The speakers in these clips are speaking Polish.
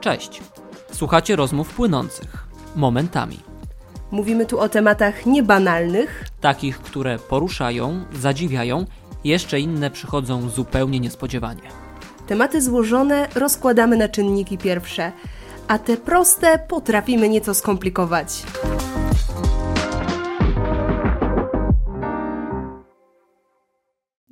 Cześć. Słuchacie rozmów płynących. Momentami. Mówimy tu o tematach niebanalnych, Takich, które poruszają, zadziwiają, jeszcze inne przychodzą zupełnie niespodziewanie. tematy złożone rozkładamy na czynniki pierwsze, a te proste potrafimy nieco skomplikować.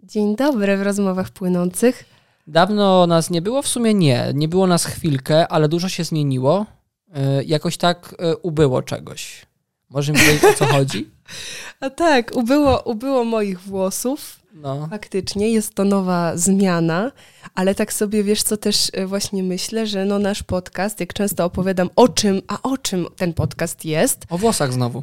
Dzień dobry w rozmowach płynących. Dawno nas nie było, w sumie nie. Nie było nas chwilkę, ale dużo się zmieniło. Yy, Jakoś tak yy, ubyło czegoś. Może mi powiedzieć, o co chodzi? A tak, ubyło, ubyło moich włosów. No. Faktycznie jest to nowa zmiana, ale tak sobie wiesz, co też e, właśnie myślę, że no nasz podcast, jak często opowiadam o czym, a o czym ten podcast jest, O włosach znowu.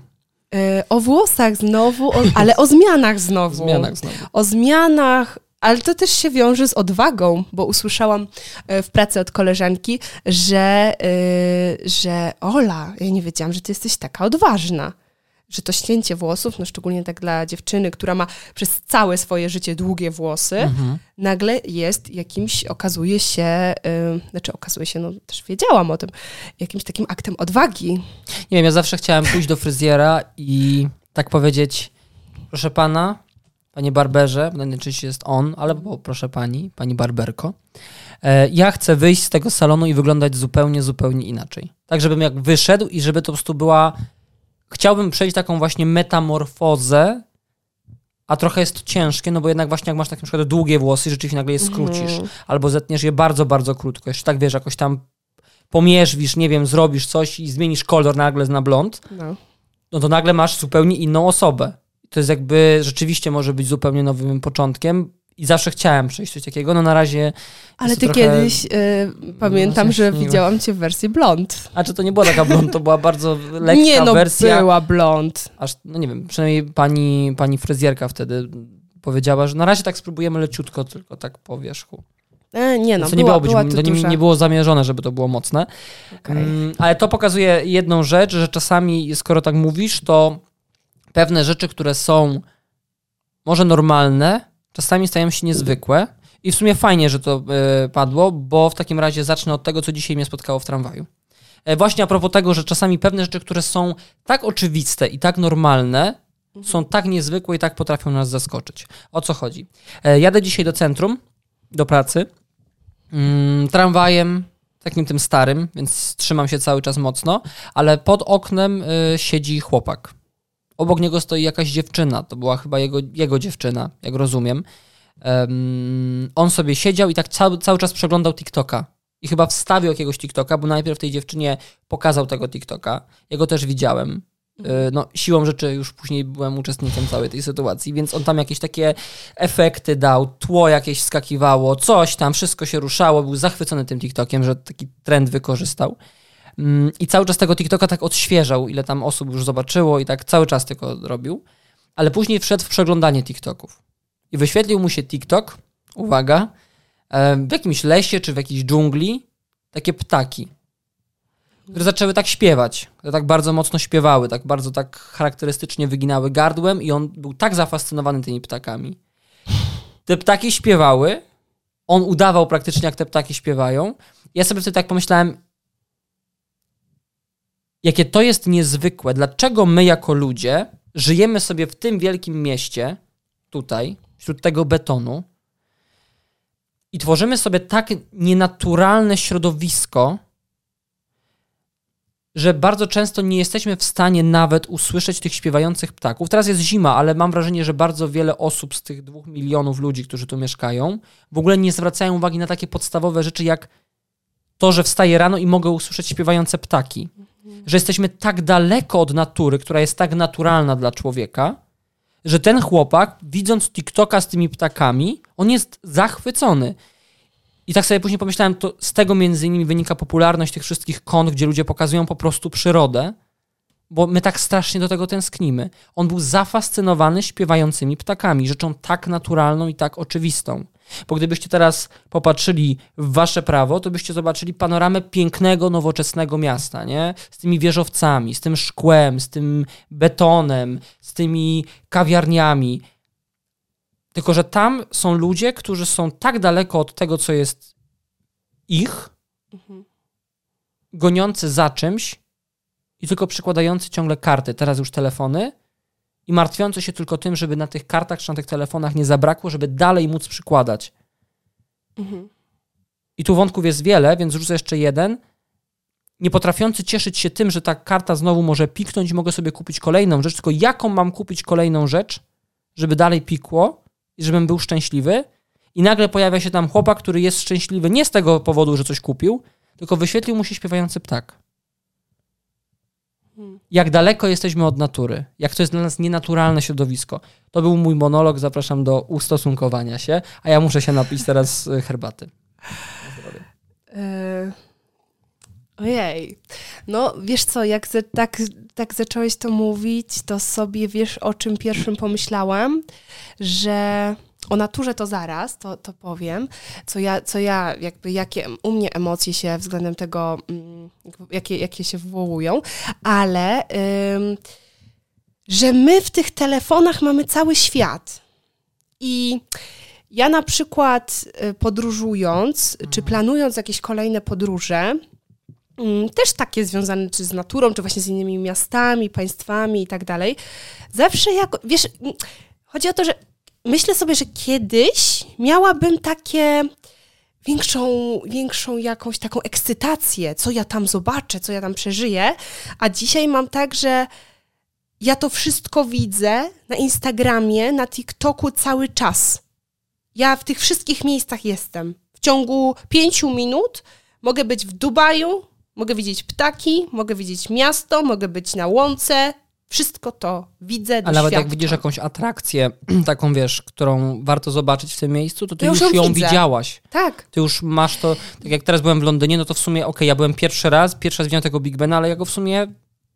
e, o włosach znowu, o, ale o zmianach O znowu. zmianach znowu. O zmianach, ale to też się wiąże z odwagą, bo usłyszałam e, w pracy od koleżanki, że, e, że Ola, ja nie wiedziałam, że ty jesteś taka odważna. Że to ścięcie włosów, no szczególnie tak dla dziewczyny, która ma przez całe swoje życie długie włosy, Mhm. nagle jest jakimś, okazuje się, y, znaczy okazuje się, no też wiedziałam o tym, jakimś takim aktem odwagi. Nie wiem, ja zawsze chciałem pójść do fryzjera i tak powiedzieć, proszę pana, panie barberze, nie oczywiście jest on, ale bo, proszę pani, pani barberko, e, ja chcę wyjść z tego salonu i wyglądać zupełnie, zupełnie inaczej. Tak, żebym jak wyszedł i żeby to po prostu była... Chciałbym przejść taką właśnie metamorfozę, a trochę jest to ciężkie, no bo jednak właśnie jak masz tak na przykład długie włosy, rzeczywiście nagle je skrócisz, Mhm. albo zetniesz je bardzo, bardzo krótko, jeszcze tak wiesz, jakoś tam pomierzwisz, nie wiem, zrobisz coś i zmienisz kolor nagle na blond, No. no to nagle masz zupełnie inną osobę. To jest jakby rzeczywiście może być zupełnie nowym początkiem i zawsze chciałem przejść coś takiego. No na razie. Ale ty trochę- kiedyś, y, pamiętam, No, że widziałam cię w wersji blond. A czy to nie była taka blond, to była bardzo lekka nie no, wersja. była blond. Aż, no nie wiem, przynajmniej pani, pani fryzjerka wtedy powiedziała, że na razie tak spróbujemy leciutko, tylko tak po wierzchu. E, nie no, co była, nie, było być, była to nie, nie było zamierzone, żeby to było mocne. Okej. Mm, ale to pokazuje jedną rzecz, że czasami, skoro tak mówisz, to pewne rzeczy, które są może normalne, czasami stają się niezwykłe. I w sumie fajnie, że to e, padło, bo w takim razie zacznę od tego, co dzisiaj mnie spotkało w tramwaju. E, właśnie a propos tego, że czasami pewne rzeczy, które są tak oczywiste i tak normalne, są tak niezwykłe i tak potrafią nas zaskoczyć. O co chodzi? E, jadę dzisiaj do centrum, do pracy, mm, tramwajem, takim tym starym, więc trzymam się cały czas mocno, ale pod oknem siedzi chłopak. Obok niego stoi jakaś dziewczyna, to była chyba jego, jego dziewczyna, jak rozumiem. Em, on sobie siedział i tak cały, cały czas przeglądał TikToka. I chyba wstawił jakiegoś TikToka, bo najpierw tej dziewczynie pokazał tego TikToka. Ja go też widziałem. Y, No, siłą rzeczy już później byłem uczestnikiem całej tej sytuacji, więc on tam jakieś takie efekty dał, tło jakieś skakiwało, coś tam, wszystko się ruszało, był zachwycony tym TikTokiem, że taki trend wykorzystał. Mm, I cały czas tego TikToka tak odświeżał, ile tam osób już zobaczyło i tak cały czas tylko robił. Ale później wszedł w przeglądanie TikToków. I wyświetlił mu się TikTok, uwaga, w jakimś lesie czy w jakiejś dżungli, takie ptaki, które zaczęły tak śpiewać, które tak bardzo mocno śpiewały, tak bardzo tak charakterystycznie wyginały gardłem i on był tak zafascynowany tymi ptakami. Te ptaki śpiewały, on udawał praktycznie jak te ptaki śpiewają. Ja sobie wtedy tak pomyślałem, jakie to jest niezwykłe, dlaczego my jako ludzie żyjemy sobie w tym wielkim mieście, tutaj, wśród tego betonu i tworzymy sobie tak nienaturalne środowisko, że bardzo często nie jesteśmy w stanie nawet usłyszeć tych śpiewających ptaków. Teraz jest zima, ale mam wrażenie, że bardzo wiele osób z tych dwóch milionów ludzi, którzy tu mieszkają, w ogóle nie zwracają uwagi na takie podstawowe rzeczy, jak to, że wstaję rano i mogę usłyszeć śpiewające ptaki. Że jesteśmy tak daleko od natury, która jest tak naturalna dla człowieka, że ten chłopak, widząc TikToka z tymi ptakami, on jest zachwycony. I tak sobie później pomyślałem, to z tego między innymi wynika popularność tych wszystkich kont, gdzie ludzie pokazują po prostu przyrodę, bo my tak strasznie do tego tęsknimy. On był zafascynowany śpiewającymi ptakami, rzeczą tak naturalną i tak oczywistą. Bo gdybyście teraz popatrzyli w wasze prawo, to byście zobaczyli panoramę pięknego, nowoczesnego miasta, nie? Z tymi wieżowcami, z tym szkłem, z tym betonem, z tymi kawiarniami. Tylko, że tam są ludzie, którzy są tak daleko od tego, co jest ich, goniący za czymś i tylko przykładający ciągle karty, teraz już telefony i martwiący się tylko tym, żeby na tych kartach czy na tych telefonach nie zabrakło, żeby dalej móc przykładać. Mhm. I tu wątków jest wiele, więc rzucę jeszcze jeden. Nie potrafiący cieszyć się tym, że ta karta znowu może piknąć i mogę sobie kupić kolejną rzecz, tylko jaką mam kupić kolejną rzecz, żeby dalej pikło i żebym był szczęśliwy. I nagle pojawia się tam chłopak, który jest szczęśliwy nie z tego powodu, że coś kupił, tylko wyświetlił mu się śpiewający ptak. Jak daleko jesteśmy od natury, jak to jest dla nas nienaturalne środowisko. To był mój monolog, zapraszam do ustosunkowania się, a ja muszę się napić teraz y, herbaty. E, Ojej. No, wiesz co, jak tak, tak zacząłeś to mówić, to sobie wiesz, o czym pierwszym pomyślałam, że o naturze to zaraz, to, to powiem, co ja, co ja, jakby jakie u mnie emocje się względem tego, mm, jakie, jakie się wywołują, ale ym, że my w tych telefonach mamy cały świat. I ja na przykład y, podróżując, czy planując jakieś kolejne podróże, mm, też takie związane czy z naturą, czy właśnie z innymi miastami, państwami i tak dalej, zawsze jak, wiesz, mm, chodzi o to, że myślę sobie, że kiedyś miałabym takie większą, większą jakąś taką ekscytację, co ja tam zobaczę, co ja tam przeżyję, a dzisiaj mam tak, że ja to wszystko widzę na Instagramie, na TikToku cały czas. Ja w tych wszystkich miejscach jestem. W ciągu pięciu minut mogę być w Dubaju, mogę widzieć ptaki, mogę widzieć miasto, mogę być na łące. Wszystko to widzę, Ale nawet jak widzisz jakąś atrakcję, taką wiesz, którą warto zobaczyć w tym miejscu, to ty Ja już ją widziałaś. Tak, Ty już masz to, tak jak teraz byłem w Londynie, no to w sumie, okej, ja byłem pierwszy raz, pierwszy raz widziałem tego Big Bena, ale ja go w sumie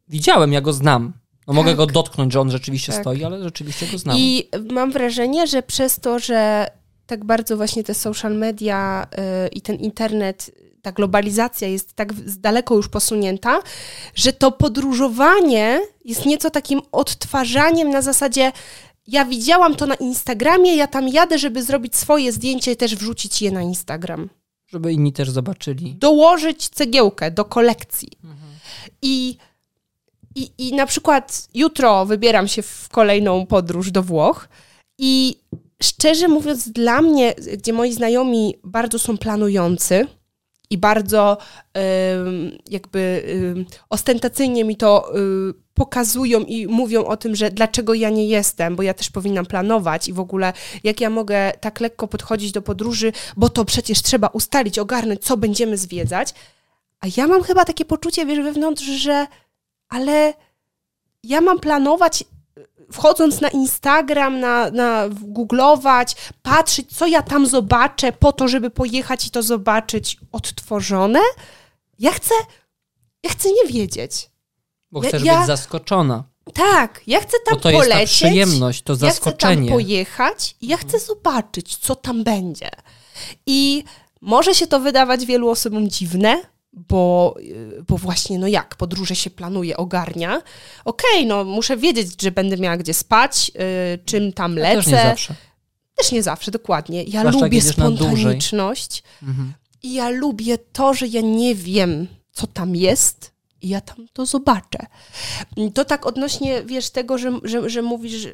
widziałem, ja go znam. No mogę Tak. go dotknąć, że on rzeczywiście Tak. stoi, ale rzeczywiście go znam. I mam wrażenie, że przez to, że tak bardzo właśnie te social media y, i ten internet, ta globalizacja jest tak z daleko już posunięta, że to podróżowanie jest nieco takim odtwarzaniem na zasadzie ja widziałam to na Instagramie, ja tam jadę, żeby zrobić swoje zdjęcie i też wrzucić je na Instagram. Żeby inni też zobaczyli. Dołożyć cegiełkę do kolekcji. I, i, I na przykład jutro wybieram się w kolejną podróż do Włoch i szczerze mówiąc, dla mnie, gdzie moi znajomi bardzo są planujący i bardzo jakby ostentacyjnie mi to y, pokazują i mówią o tym, że dlaczego ja nie jestem, bo ja też powinnam planować i w ogóle jak ja mogę tak lekko podchodzić do podróży, bo to przecież trzeba ustalić, ogarnąć, co będziemy zwiedzać. A ja mam chyba takie poczucie, wiesz, wewnątrz, że ale ja mam planować, wchodząc na Instagram, na, na googlować, patrzeć, co ja tam zobaczę, po to, żeby pojechać i to zobaczyć odtworzone. Ja chcę, ja chcę nie wiedzieć. Bo chcesz ja- być zaskoczona. Tak, ja chcę tam Bo to jest ta polecieć. przyjemność, to Ja chcę tam zaskoczenie. pojechać i ja chcę zobaczyć, co tam będzie. I może się to wydawać wielu osobom dziwne, bo, y, bo właśnie, no jak, podróże się planuje, ogarnia. Okej, no muszę wiedzieć, że będę miała gdzie spać, y, czym tam lecę. też nie zawsze. Też nie zawsze, dokładnie. Ja Zwłaszcza lubię spontaniczność Mhm. i ja lubię to, że ja nie wiem, co tam jest i ja tam to zobaczę. To tak odnośnie, wiesz, tego, że, że, że mówisz,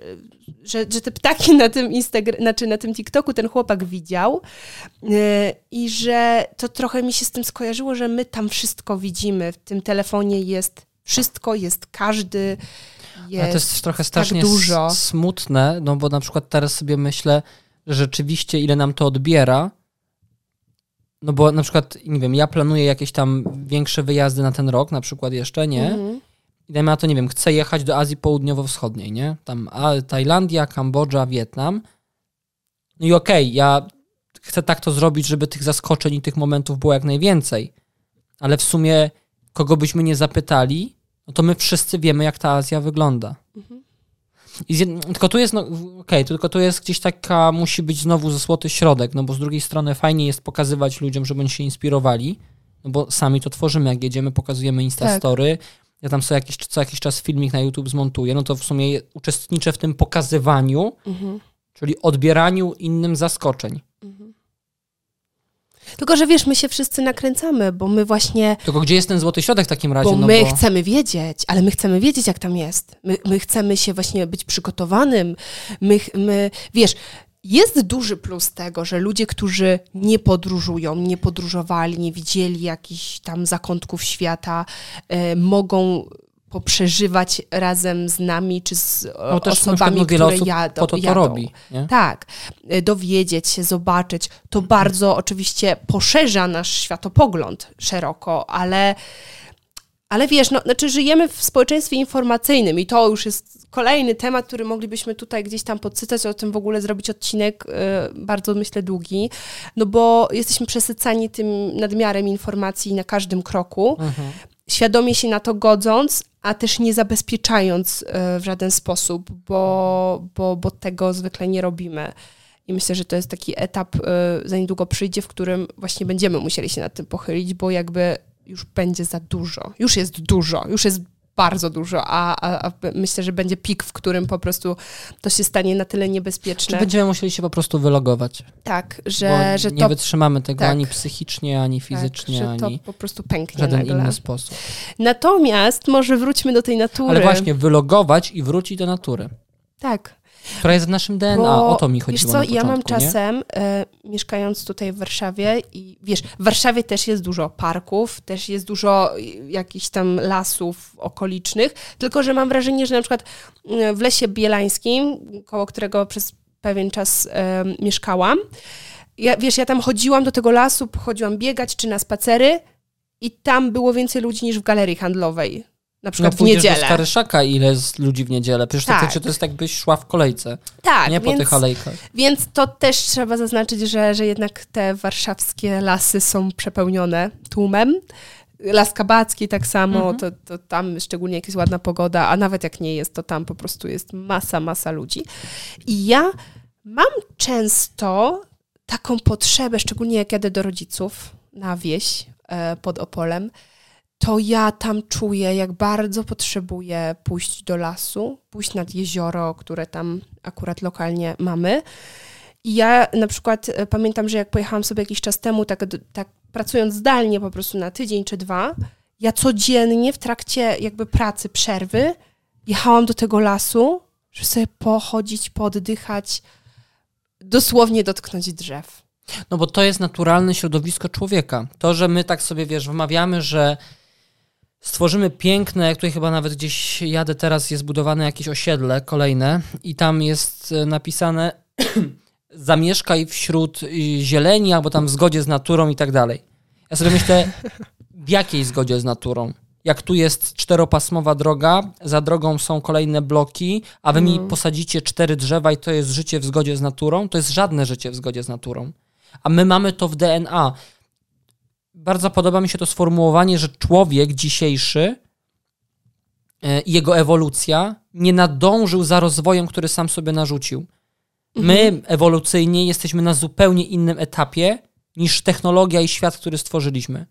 że, że, te ptaki na tym Instagram, znaczy na tym TikToku ten chłopak widział yy, i że to trochę mi się z tym skojarzyło, że my tam wszystko widzimy. W tym telefonie jest wszystko, jest każdy, jest... Ale to jest trochę strasznie tak dużo. smutne, no bo na przykład teraz sobie myślę, że rzeczywiście ile nam to odbiera, no bo na przykład, nie wiem, ja planuję jakieś tam większe wyjazdy na ten rok, na przykład jeszcze, nie? Mhm. I dajmy na to, nie wiem, chcę jechać do Azji Południowo-Wschodniej, nie? Tam a, Tajlandia, Kambodża, Wietnam. No i okej, ja chcę tak to zrobić, żeby tych zaskoczeń i tych momentów było jak najwięcej. Ale w sumie, kogo byśmy nie zapytali, no to my wszyscy wiemy, jak ta Azja wygląda. Z jed... Tylko tu jest, no, okej, tylko tu jest gdzieś taka, musi być znowu ze złoty środek, no bo z drugiej strony fajnie jest pokazywać ludziom, żeby oni się inspirowali, no bo sami to tworzymy, jak jedziemy, pokazujemy Instastory, ja tam co jakiś, co jakiś czas filmik na YouTube zmontuję, no to w sumie uczestniczę w tym pokazywaniu, Mhm. czyli odbieraniu innym zaskoczeń. Tylko, że wiesz, my się wszyscy nakręcamy, bo my właśnie, Tylko gdzie jest ten złoty środek w takim razie? bo no my bo... chcemy wiedzieć, ale my chcemy wiedzieć, jak tam jest. My, my chcemy się właśnie być przygotowanym. My, my, wiesz, jest duży plus tego, że ludzie, którzy nie podróżują, nie podróżowali, nie widzieli jakichś tam zakątków świata, e, mogą poprzeżywać razem z nami, czy z e, no też osobami, które osób jadą. po to to jadą. robi. Nie? Tak, y, dowiedzieć się, zobaczyć, to bardzo oczywiście poszerza nasz światopogląd szeroko, ale, ale wiesz, no, znaczy żyjemy w społeczeństwie informacyjnym i to już jest kolejny temat, który moglibyśmy tutaj gdzieś tam podsycać, o tym w ogóle zrobić odcinek y, bardzo myślę długi, no bo jesteśmy przesycani tym nadmiarem informacji na każdym kroku, Mhm. Świadomie się na to godząc, a też nie zabezpieczając e, w żaden sposób, bo, bo, bo tego zwykle nie robimy. I myślę, że to jest taki etap, e, za niedługo przyjdzie, w którym właśnie będziemy musieli się nad tym pochylić, bo jakby już będzie za dużo. Już jest dużo, już jest bardzo dużo, a, a, a myślę, że będzie pik, w którym po prostu to się stanie na tyle Czy niebezpieczne. będziemy musieli się po prostu wylogować? Tak, bo że, że nie to, wytrzymamy tego tak. ani psychicznie, ani tak, fizycznie, że to ani po prostu w pęknie żaden nagle. inny sposób. Natomiast może wróćmy do tej natury. Ale właśnie wylogować i wrócić do natury, Tak, która jest w naszym DNA. Bo, o to mi chodziło Wiesz co, na ja mam początku, czasem, e, mieszkając tutaj w Warszawie i wiesz, w Warszawie też jest dużo parków, też jest dużo y, jakichś tam lasów okolicznych, tylko że mam wrażenie, że na przykład y, w Lesie Bielańskim, koło którego przez pewien czas e, mieszkałam, ja, wiesz, ja tam chodziłam do tego lasu, chodziłam biegać czy na spacery i tam było więcej ludzi niż w galerii handlowej, na No przykład w pójdziesz do niedzielę. Skaryszaka, ile jest ludzi w niedzielę. Przecież tak. Tak. to jest jakbyś szła w kolejce, Tak, nie po więc... tych alejkach. Więc to też trzeba zaznaczyć, że, że jednak te warszawskie lasy są przepełnione tłumem. Las Kabacki tak samo, Mhm. to, to tam szczególnie jak jest ładna pogoda, a nawet jak nie jest, to tam po prostu jest masa, masa ludzi. I ja mam często taką potrzebę, szczególnie jak jadę do rodziców na wieś e, pod Opolem, to ja tam czuję, jak bardzo potrzebuję pójść do lasu, pójść nad jezioro, które tam akurat lokalnie mamy. I ja na przykład e, pamiętam, że jak pojechałam sobie jakiś czas temu, tak, tak pracując zdalnie po prostu na tydzień czy dwa, ja codziennie w trakcie jakby pracy, przerwy, jechałam do tego lasu, żeby sobie pochodzić, pooddychać, dosłownie dotknąć drzew. No bo to jest naturalne środowisko człowieka. To, że my tak sobie, wiesz, wmawiamy, że stworzymy piękne, jak tutaj chyba nawet gdzieś jadę teraz, jest budowane jakieś osiedle kolejne i tam jest e, napisane zamieszkaj wśród y, zieleni albo tam w zgodzie z naturą i tak dalej. Ja sobie myślę, w jakiej zgodzie z naturą? Jak tu jest czteropasmowa droga, za drogą są kolejne bloki, a wy mi posadzicie cztery drzewa i to jest życie w zgodzie z naturą, to jest żadne życie w zgodzie z naturą. A my mamy to w DNA. Bardzo podoba mi się to sformułowanie, że człowiek dzisiejszy e, i jego ewolucja nie nadążył za rozwojem, który sam sobie narzucił. My ewolucyjnie jesteśmy na zupełnie innym etapie niż technologia i świat, który stworzyliśmy.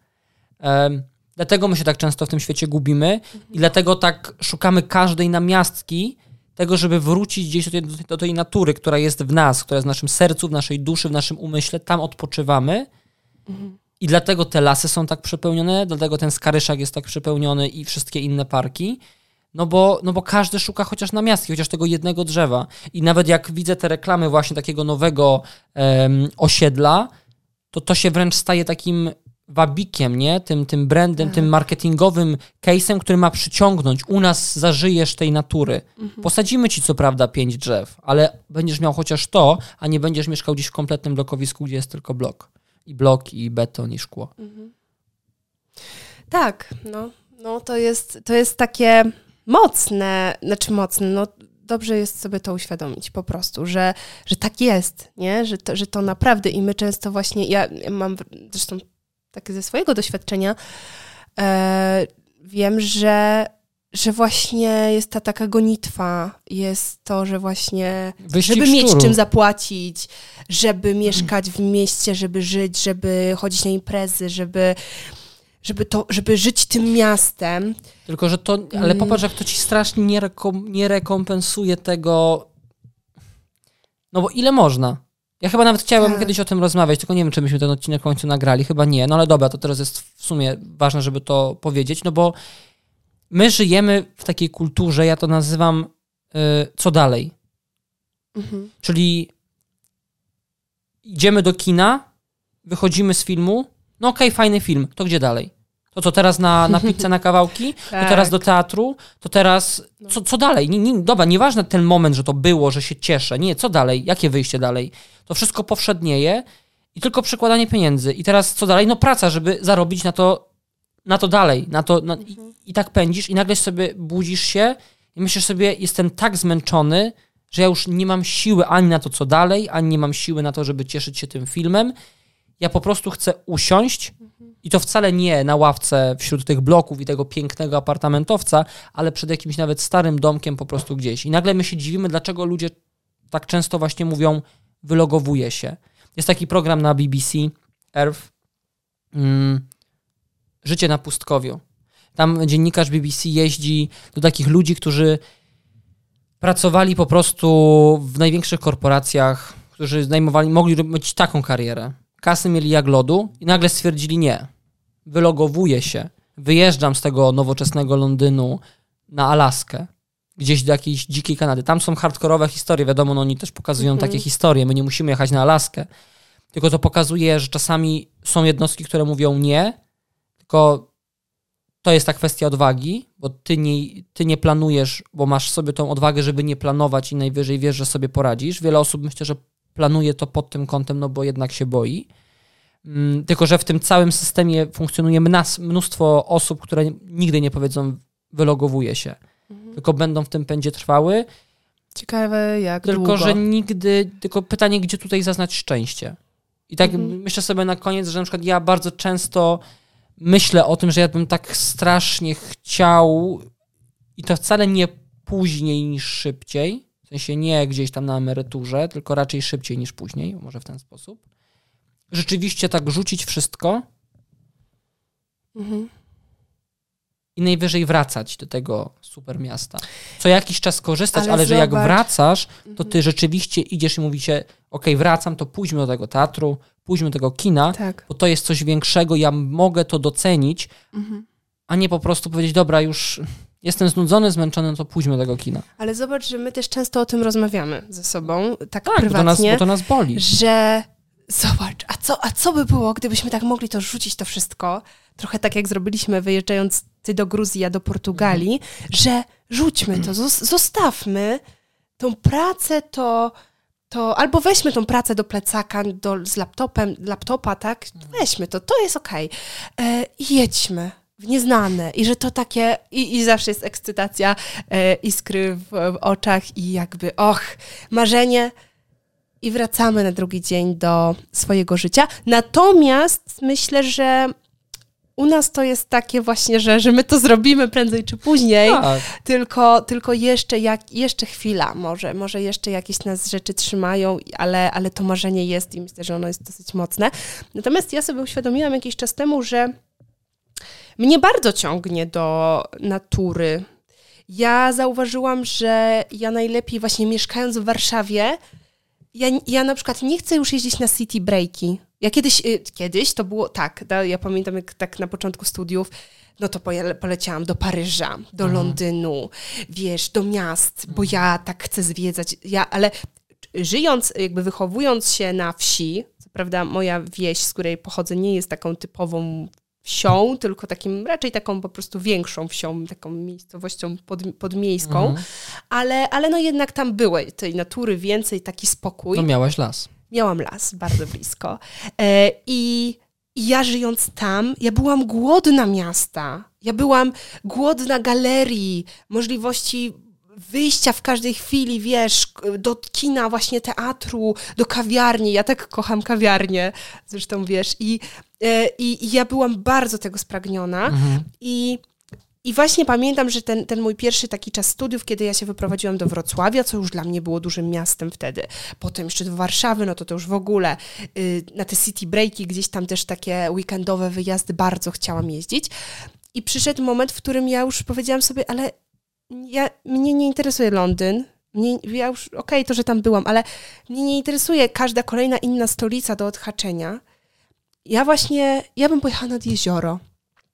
Em, dlatego my się tak często w tym świecie gubimy i dlatego tak szukamy każdej namiastki tego, żeby wrócić gdzieś do tej, do tej natury, która jest w nas, która jest w naszym sercu, w naszej duszy, w naszym umyśle. Tam odpoczywamy. I dlatego te lasy są tak przepełnione, dlatego ten Skaryszak jest tak przepełniony i wszystkie inne parki. No bo, no bo każdy szuka chociaż namiastki, chociaż tego jednego drzewa. I nawet jak widzę te reklamy właśnie takiego nowego em, osiedla, to to się wręcz staje takim wabikiem, nie? Tym, tym brandem, tym marketingowym case'em, który ma przyciągnąć. U nas zażyjesz tej natury. Posadzimy ci co prawda pięć drzew, ale będziesz miał chociaż to, a nie będziesz mieszkał gdzieś w kompletnym blokowisku, gdzie jest tylko blok. I blok, i beton, i szkło. Tak, no, no to, jest, to jest takie mocne, znaczy mocne, no dobrze jest sobie to uświadomić po prostu, że, że tak jest, nie? Że, to, że to naprawdę i my często właśnie, ja ja mam zresztą tak ze swojego doświadczenia, e, wiem, że, że właśnie jest ta taka gonitwa, jest to, że właśnie Wyścig żeby mieć szczurów. czym zapłacić, żeby mieszkać w mieście, żeby żyć, żeby chodzić na imprezy, żeby, żeby, to, żeby żyć tym miastem. Tylko, że to, ale Mm. popatrz, jak to ci strasznie nie, rekom, nie rekompensuje tego. No bo ile można? Ja chyba nawet chciałem Tak. kiedyś o tym rozmawiać, tylko nie wiem, czy myśmy ten odcinek w końcu nagrali. Chyba nie, no ale dobra, to teraz jest w sumie ważne, żeby to powiedzieć, no bo my żyjemy w takiej kulturze, ja to nazywam y, co dalej. Mhm. Czyli idziemy do kina, wychodzimy z filmu, no okej, fajny film, to gdzie dalej? To co teraz na, na pizzę na kawałki? To Tak. teraz do teatru? To teraz co, co dalej? Nie, nie, dobra, nieważne ten moment, że to było, że się cieszę. Nie, co dalej? Jakie wyjście dalej? To wszystko powszednieje i tylko przekładanie pieniędzy. I teraz co dalej? No praca, żeby zarobić na to, na to dalej. Na to, na, i, I tak pędzisz i nagle sobie budzisz się i myślisz sobie, jestem tak zmęczony, że ja już nie mam siły ani na to, co dalej, ani nie mam siły na to, żeby cieszyć się tym filmem. Ja po prostu chcę usiąść i to wcale nie na ławce wśród tych bloków i tego pięknego apartamentowca, ale przed jakimś nawet starym domkiem po prostu gdzieś. I nagle my się dziwimy, dlaczego ludzie tak często właśnie mówią, wylogowuje się. Jest taki program na BBC, Earth, mm, Życie na pustkowiu. Tam dziennikarz BBC jeździ do takich ludzi, którzy pracowali po prostu w największych korporacjach, którzy zajmowali, mogli robić taką karierę. Kasy mieli jak lodu i nagle stwierdzili nie. Wylogowuję się. Wyjeżdżam z tego nowoczesnego Londynu na Alaskę. Gdzieś do jakiejś dzikiej Kanady. Tam są hardkorowe historie, wiadomo, no oni też pokazują Mhm. takie historie. My nie musimy jechać na Alaskę. Tylko to pokazuje, że czasami są jednostki, które mówią nie, tylko to jest ta kwestia odwagi, bo ty nie, ty nie planujesz, bo masz sobie tą odwagę, żeby nie planować i najwyżej wiesz, że sobie poradzisz. Wiele osób myślę, że planuje to pod tym kątem, no bo jednak się boi. Mm, Tylko, że w tym całym systemie funkcjonuje mnas- mnóstwo osób, które nigdy nie powiedzą wylogowuje się, tylko będą w tym pędzie trwały, Ciekawe jak tylko, długo. że nigdy, tylko pytanie, gdzie tutaj zaznać szczęście. I tak Mhm. myślę sobie na koniec, że na przykład ja bardzo często myślę o tym, że ja bym tak strasznie chciał i to wcale nie później niż szybciej, w sensie nie gdzieś tam na emeryturze, tylko raczej szybciej niż później, może w ten sposób. Rzeczywiście tak rzucić wszystko Mhm. I najwyżej wracać do tego super miasta. Co jakiś czas korzystać, ale, Ale że jak wracasz, to ty rzeczywiście idziesz i mówicie, okej, wracam, to pójdźmy do tego teatru, pójdźmy do tego kina, Tak. bo to jest coś większego, ja mogę to docenić, Mhm. a nie po prostu powiedzieć, dobra, już jestem znudzony, zmęczony, no to pójdźmy do tego kina. Ale zobacz, że my też często o tym rozmawiamy ze sobą, tak, Tak, bo nas, prywatnie, bo to nas boli. że zobacz, a co, a co by było, gdybyśmy tak mogli to rzucić to wszystko, trochę tak jak zrobiliśmy wyjeżdżając ty do Gruzji, ja do Portugalii, że rzućmy to, zos- zostawmy tą pracę, to, to albo weźmy tą pracę do plecaka do, z laptopem, laptopa, tak? Weźmy to, to jest okej. E, I jedźmy w nieznane i że to takie, i, i zawsze jest ekscytacja, e, iskry w, w oczach i jakby, och, marzenie i wracamy na drugi dzień do swojego życia. Natomiast myślę, że u nas to jest takie właśnie, że, że my to zrobimy prędzej czy później, Tak. tylko, tylko jeszcze, jak, jeszcze chwila, może, może jeszcze jakieś nas rzeczy trzymają, ale, ale to marzenie jest i myślę, że ono jest dosyć mocne. Natomiast ja sobie uświadomiłam jakiś czas temu, że mnie bardzo ciągnie do natury. Ja zauważyłam, że ja najlepiej właśnie mieszkając w Warszawie, ja, ja na przykład nie chcę już jeździć na city breaki. Ja kiedyś, y, kiedyś to było tak, da, ja pamiętam jak tak na początku studiów, no to poleciałam do Paryża, do Londynu, wiesz, do miast, bo ja tak chcę zwiedzać. Ja, ale żyjąc, jakby wychowując się na wsi, co prawda moja wieś, z której pochodzę, nie jest taką typową wsią, tylko takim raczej taką po prostu większą wsią, taką miejscowością pod, podmiejską, Mhm. ale, ale no jednak tam były tej natury więcej, taki spokój. No miałaś las. Miałam las bardzo blisko. E, I ja żyjąc tam, ja byłam głodna miasta. Ja byłam głodna galerii, możliwości wyjścia w każdej chwili, wiesz, do kina, właśnie teatru, do kawiarni. Ja tak kocham kawiarnię, zresztą wiesz. I, e, i, i ja byłam bardzo tego spragniona. Mhm. I, I właśnie pamiętam, że ten, ten mój pierwszy taki czas studiów, kiedy ja się wyprowadziłam do Wrocławia, co już dla mnie było dużym miastem wtedy. Potem jeszcze do Warszawy, no to to już w ogóle y, na te city breaki, gdzieś tam też takie weekendowe wyjazdy bardzo chciałam jeździć. I przyszedł moment, w którym ja już powiedziałam sobie, ale ja, mnie nie interesuje Londyn, mnie, ja już, okej, to, że tam byłam, ale mnie nie interesuje każda kolejna inna stolica do odhaczenia. Ja właśnie, ja bym pojechała nad jezioro.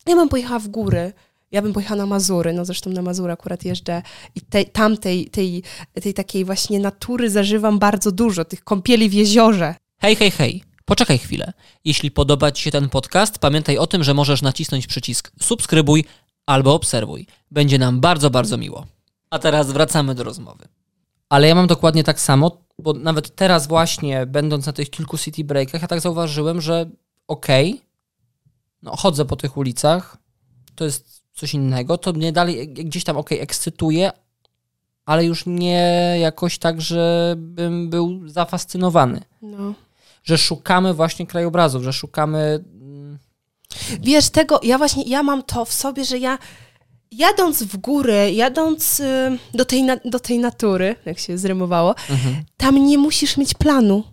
Ja bym pojechała w góry. Ja bym pojechała na Mazury, no zresztą na Mazury akurat jeżdżę i tej, tam tej, tej, tej takiej właśnie natury zażywam bardzo dużo, tych kąpieli w jeziorze. Hej, hej, hej. Poczekaj chwilę. Jeśli podoba Ci się ten podcast, pamiętaj o tym, że możesz nacisnąć przycisk subskrybuj albo obserwuj. Będzie nam bardzo, bardzo miło. A teraz wracamy do rozmowy. Ale ja mam dokładnie tak samo, bo nawet teraz właśnie, będąc na tych kilku city breakach, ja tak zauważyłem, że okej, okay, no chodzę po tych ulicach, to jest coś innego, to mnie dalej gdzieś tam okej, okay, ekscytuje, ale już nie jakoś tak, żebym był zafascynowany. No. Że szukamy właśnie krajobrazów, że szukamy... Mm, Wiesz, tego, ja właśnie, ja mam to w sobie, że ja jadąc w góry, jadąc y, do tej, do tej natury, jak się zrymowało, mhm. tam nie musisz mieć planu.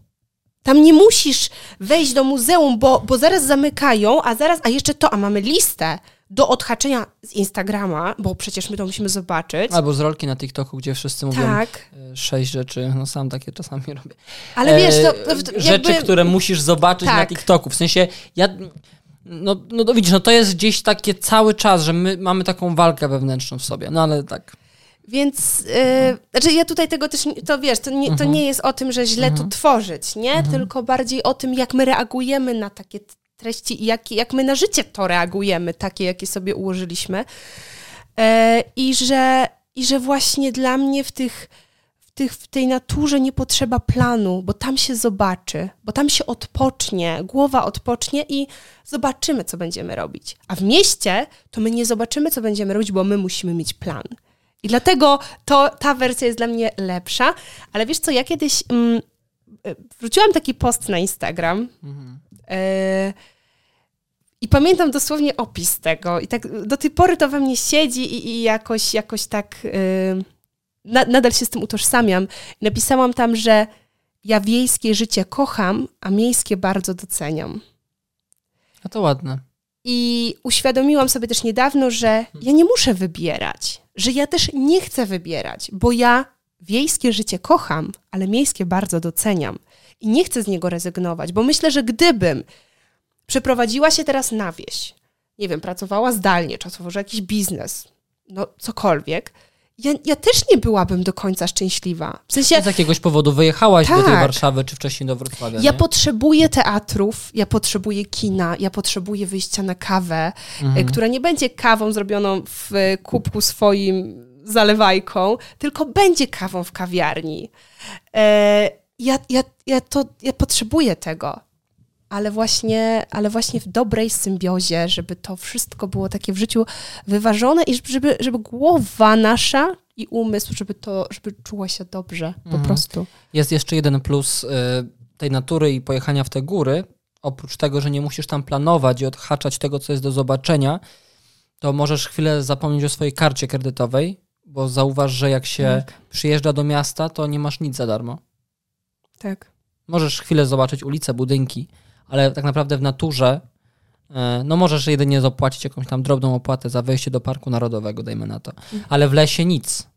Tam nie musisz wejść do muzeum, bo, bo zaraz zamykają, a zaraz, a jeszcze to, a mamy listę do odhaczenia z Instagrama, bo przecież my to musimy zobaczyć. Albo z rolki na TikToku, gdzie wszyscy mówią tak. E, sześć rzeczy, no sam takie czasami robię. Ale wiesz, to, to jakby... Rzeczy, które musisz zobaczyć tak. na TikToku. W sensie, ja no, no to widzisz, no to jest gdzieś takie cały czas, że my mamy taką walkę wewnętrzną w sobie, no ale tak. Więc, yy, znaczy ja tutaj tego też, to wiesz, to nie, to mhm. nie jest o tym, że źle mhm. tu tworzyć, nie? Mhm. Tylko bardziej o tym, jak my reagujemy na takie treści i jak, jak my na życie to reagujemy, takie, jakie sobie ułożyliśmy. Yy, I że, I że właśnie dla mnie w tych tych, w tej naturze nie potrzeba planu, bo tam się zobaczy, bo tam się odpocznie, głowa odpocznie i zobaczymy, co będziemy robić. A w mieście to my nie zobaczymy, co będziemy robić, bo my musimy mieć plan. I dlatego to, ta wersja jest dla mnie lepsza. Ale wiesz co, ja kiedyś mm, e, wrzuciłam taki post na Instagram. Mhm. Y i pamiętam dosłownie opis tego. I tak do tej pory to we mnie siedzi i, i jakoś, jakoś tak. Y na, nadal się z tym utożsamiam. Napisałam tam, że ja wiejskie życie kocham, a miejskie bardzo doceniam. A to ładne. I uświadomiłam sobie też niedawno, że ja nie muszę wybierać, że ja też nie chcę wybierać, bo ja wiejskie życie kocham, ale miejskie bardzo doceniam. I nie chcę z niego rezygnować, bo myślę, że gdybym przeprowadziła się teraz na wieś, nie wiem, pracowała zdalnie, czy otworzyła jakiś biznes, no cokolwiek, ja, ja też nie byłabym do końca szczęśliwa. W sensie, z jakiegoś powodu wyjechałaś tak. do tej tak. Warszawy, czy wcześniej do Wrocławia. Ja nie? potrzebuję teatrów, ja potrzebuję kina, ja potrzebuję wyjścia na kawę, mhm. E, która nie będzie kawą zrobioną w kubku swoim zalewajką, tylko będzie kawą w kawiarni. E, ja, ja, ja, to, ja potrzebuję tego ale właśnie, ale właśnie w dobrej symbiozie, żeby to wszystko było takie w życiu wyważone i żeby, żeby głowa nasza i umysł, żeby to, żeby czuła się dobrze po mhm. prostu. Jest jeszcze jeden plus y, tej natury i pojechania w te góry. Oprócz tego, że nie musisz tam planować i odhaczać tego, co jest do zobaczenia, to możesz chwilę zapomnieć o swojej karcie kredytowej, bo zauważ, że jak się tak. przyjeżdża do miasta, to nie masz nic za darmo. Tak. Możesz chwilę zobaczyć ulice, budynki, ale tak naprawdę w naturze e, no możesz jedynie zapłacić jakąś tam drobną opłatę za wejście do Parku Narodowego, dajmy na to. Mhm. Ale w lesie nic.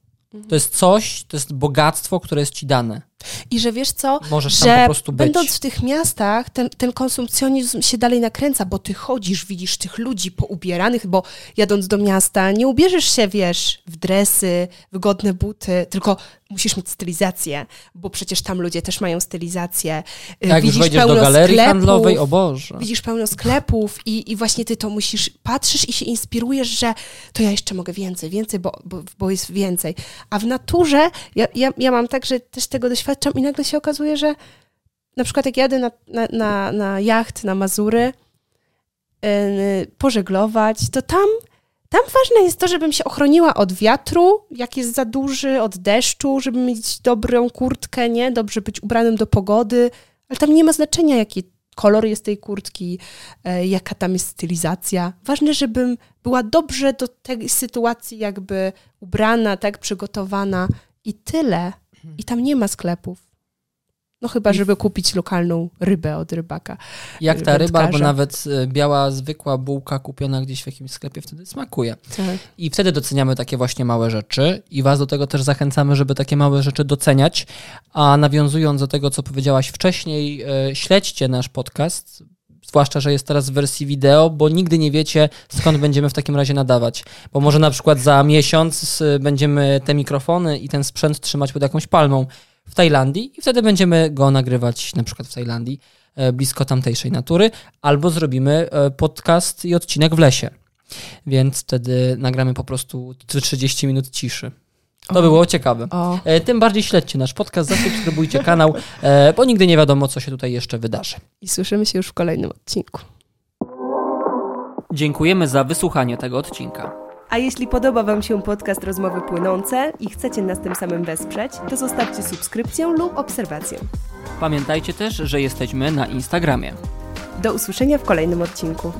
To jest coś, to jest bogactwo, które jest ci dane. I że wiesz co, Możesz że tam po prostu być. będąc w tych miastach, ten, ten konsumpcjonizm się dalej nakręca, bo ty chodzisz, widzisz tych ludzi poubieranych, bo jadąc do miasta nie ubierzesz się, wiesz, w dresy, wygodne buty, tylko musisz mieć stylizację, bo przecież tam ludzie też mają stylizację. Y, tak, widzisz już pełno do galerii sklepów, handlowej, o Boże. Widzisz pełno sklepów i, i właśnie ty to musisz, patrzysz i się inspirujesz, że to ja jeszcze mogę więcej, więcej, bo, bo, bo jest więcej. A w naturze, ja, ja, ja mam tak, że też tego doświadczam i nagle się okazuje, że na przykład jak jadę na, na, na, na jacht, na Mazury, yy, pożeglować, to tam tam ważne jest to, żebym się ochroniła od wiatru, jak jest za duży, od deszczu, żeby mieć dobrą kurtkę, nie? Dobrze być ubranym do pogody, ale tam nie ma znaczenia, jaki kolor jest tej kurtki, e, jaka tam jest stylizacja. Ważne, żebym była dobrze do tej sytuacji jakby ubrana, tak, przygotowana i tyle. I tam nie ma sklepów. No chyba, żeby kupić lokalną rybę od rybaka. Jak ta ryba, albo wędkarza. nawet e, biała, zwykła bułka kupiona gdzieś w jakimś sklepie, wtedy smakuje. Tak. I wtedy doceniamy takie właśnie małe rzeczy i Was do tego też zachęcamy, żeby takie małe rzeczy doceniać. A nawiązując do tego, co powiedziałaś wcześniej, e, śledźcie nasz podcast, zwłaszcza, że jest teraz w wersji wideo, bo nigdy nie wiecie, skąd będziemy w takim razie nadawać. Bo może na przykład za miesiąc e, będziemy te mikrofony i ten sprzęt trzymać pod jakąś palmą w Tajlandii i wtedy będziemy go nagrywać na przykład w Tajlandii, e, blisko tamtejszej natury, albo zrobimy e, podcast i odcinek w lesie. Więc wtedy nagramy po prostu 30 minut ciszy. To O. było ciekawe. O, E, Tym bardziej śledźcie nasz podcast, zasubskrybujcie kanał, bo nigdy nie wiadomo, co się tutaj jeszcze wydarzy. i słyszymy się już w kolejnym odcinku. Dziękujemy za wysłuchanie tego odcinka. A jeśli podoba Wam się podcast Rozmowy Płynące i chcecie nas tym samym wesprzeć, to zostawcie subskrypcję lub obserwację. Pamiętajcie też, że jesteśmy na Instagramie. Do usłyszenia w kolejnym odcinku.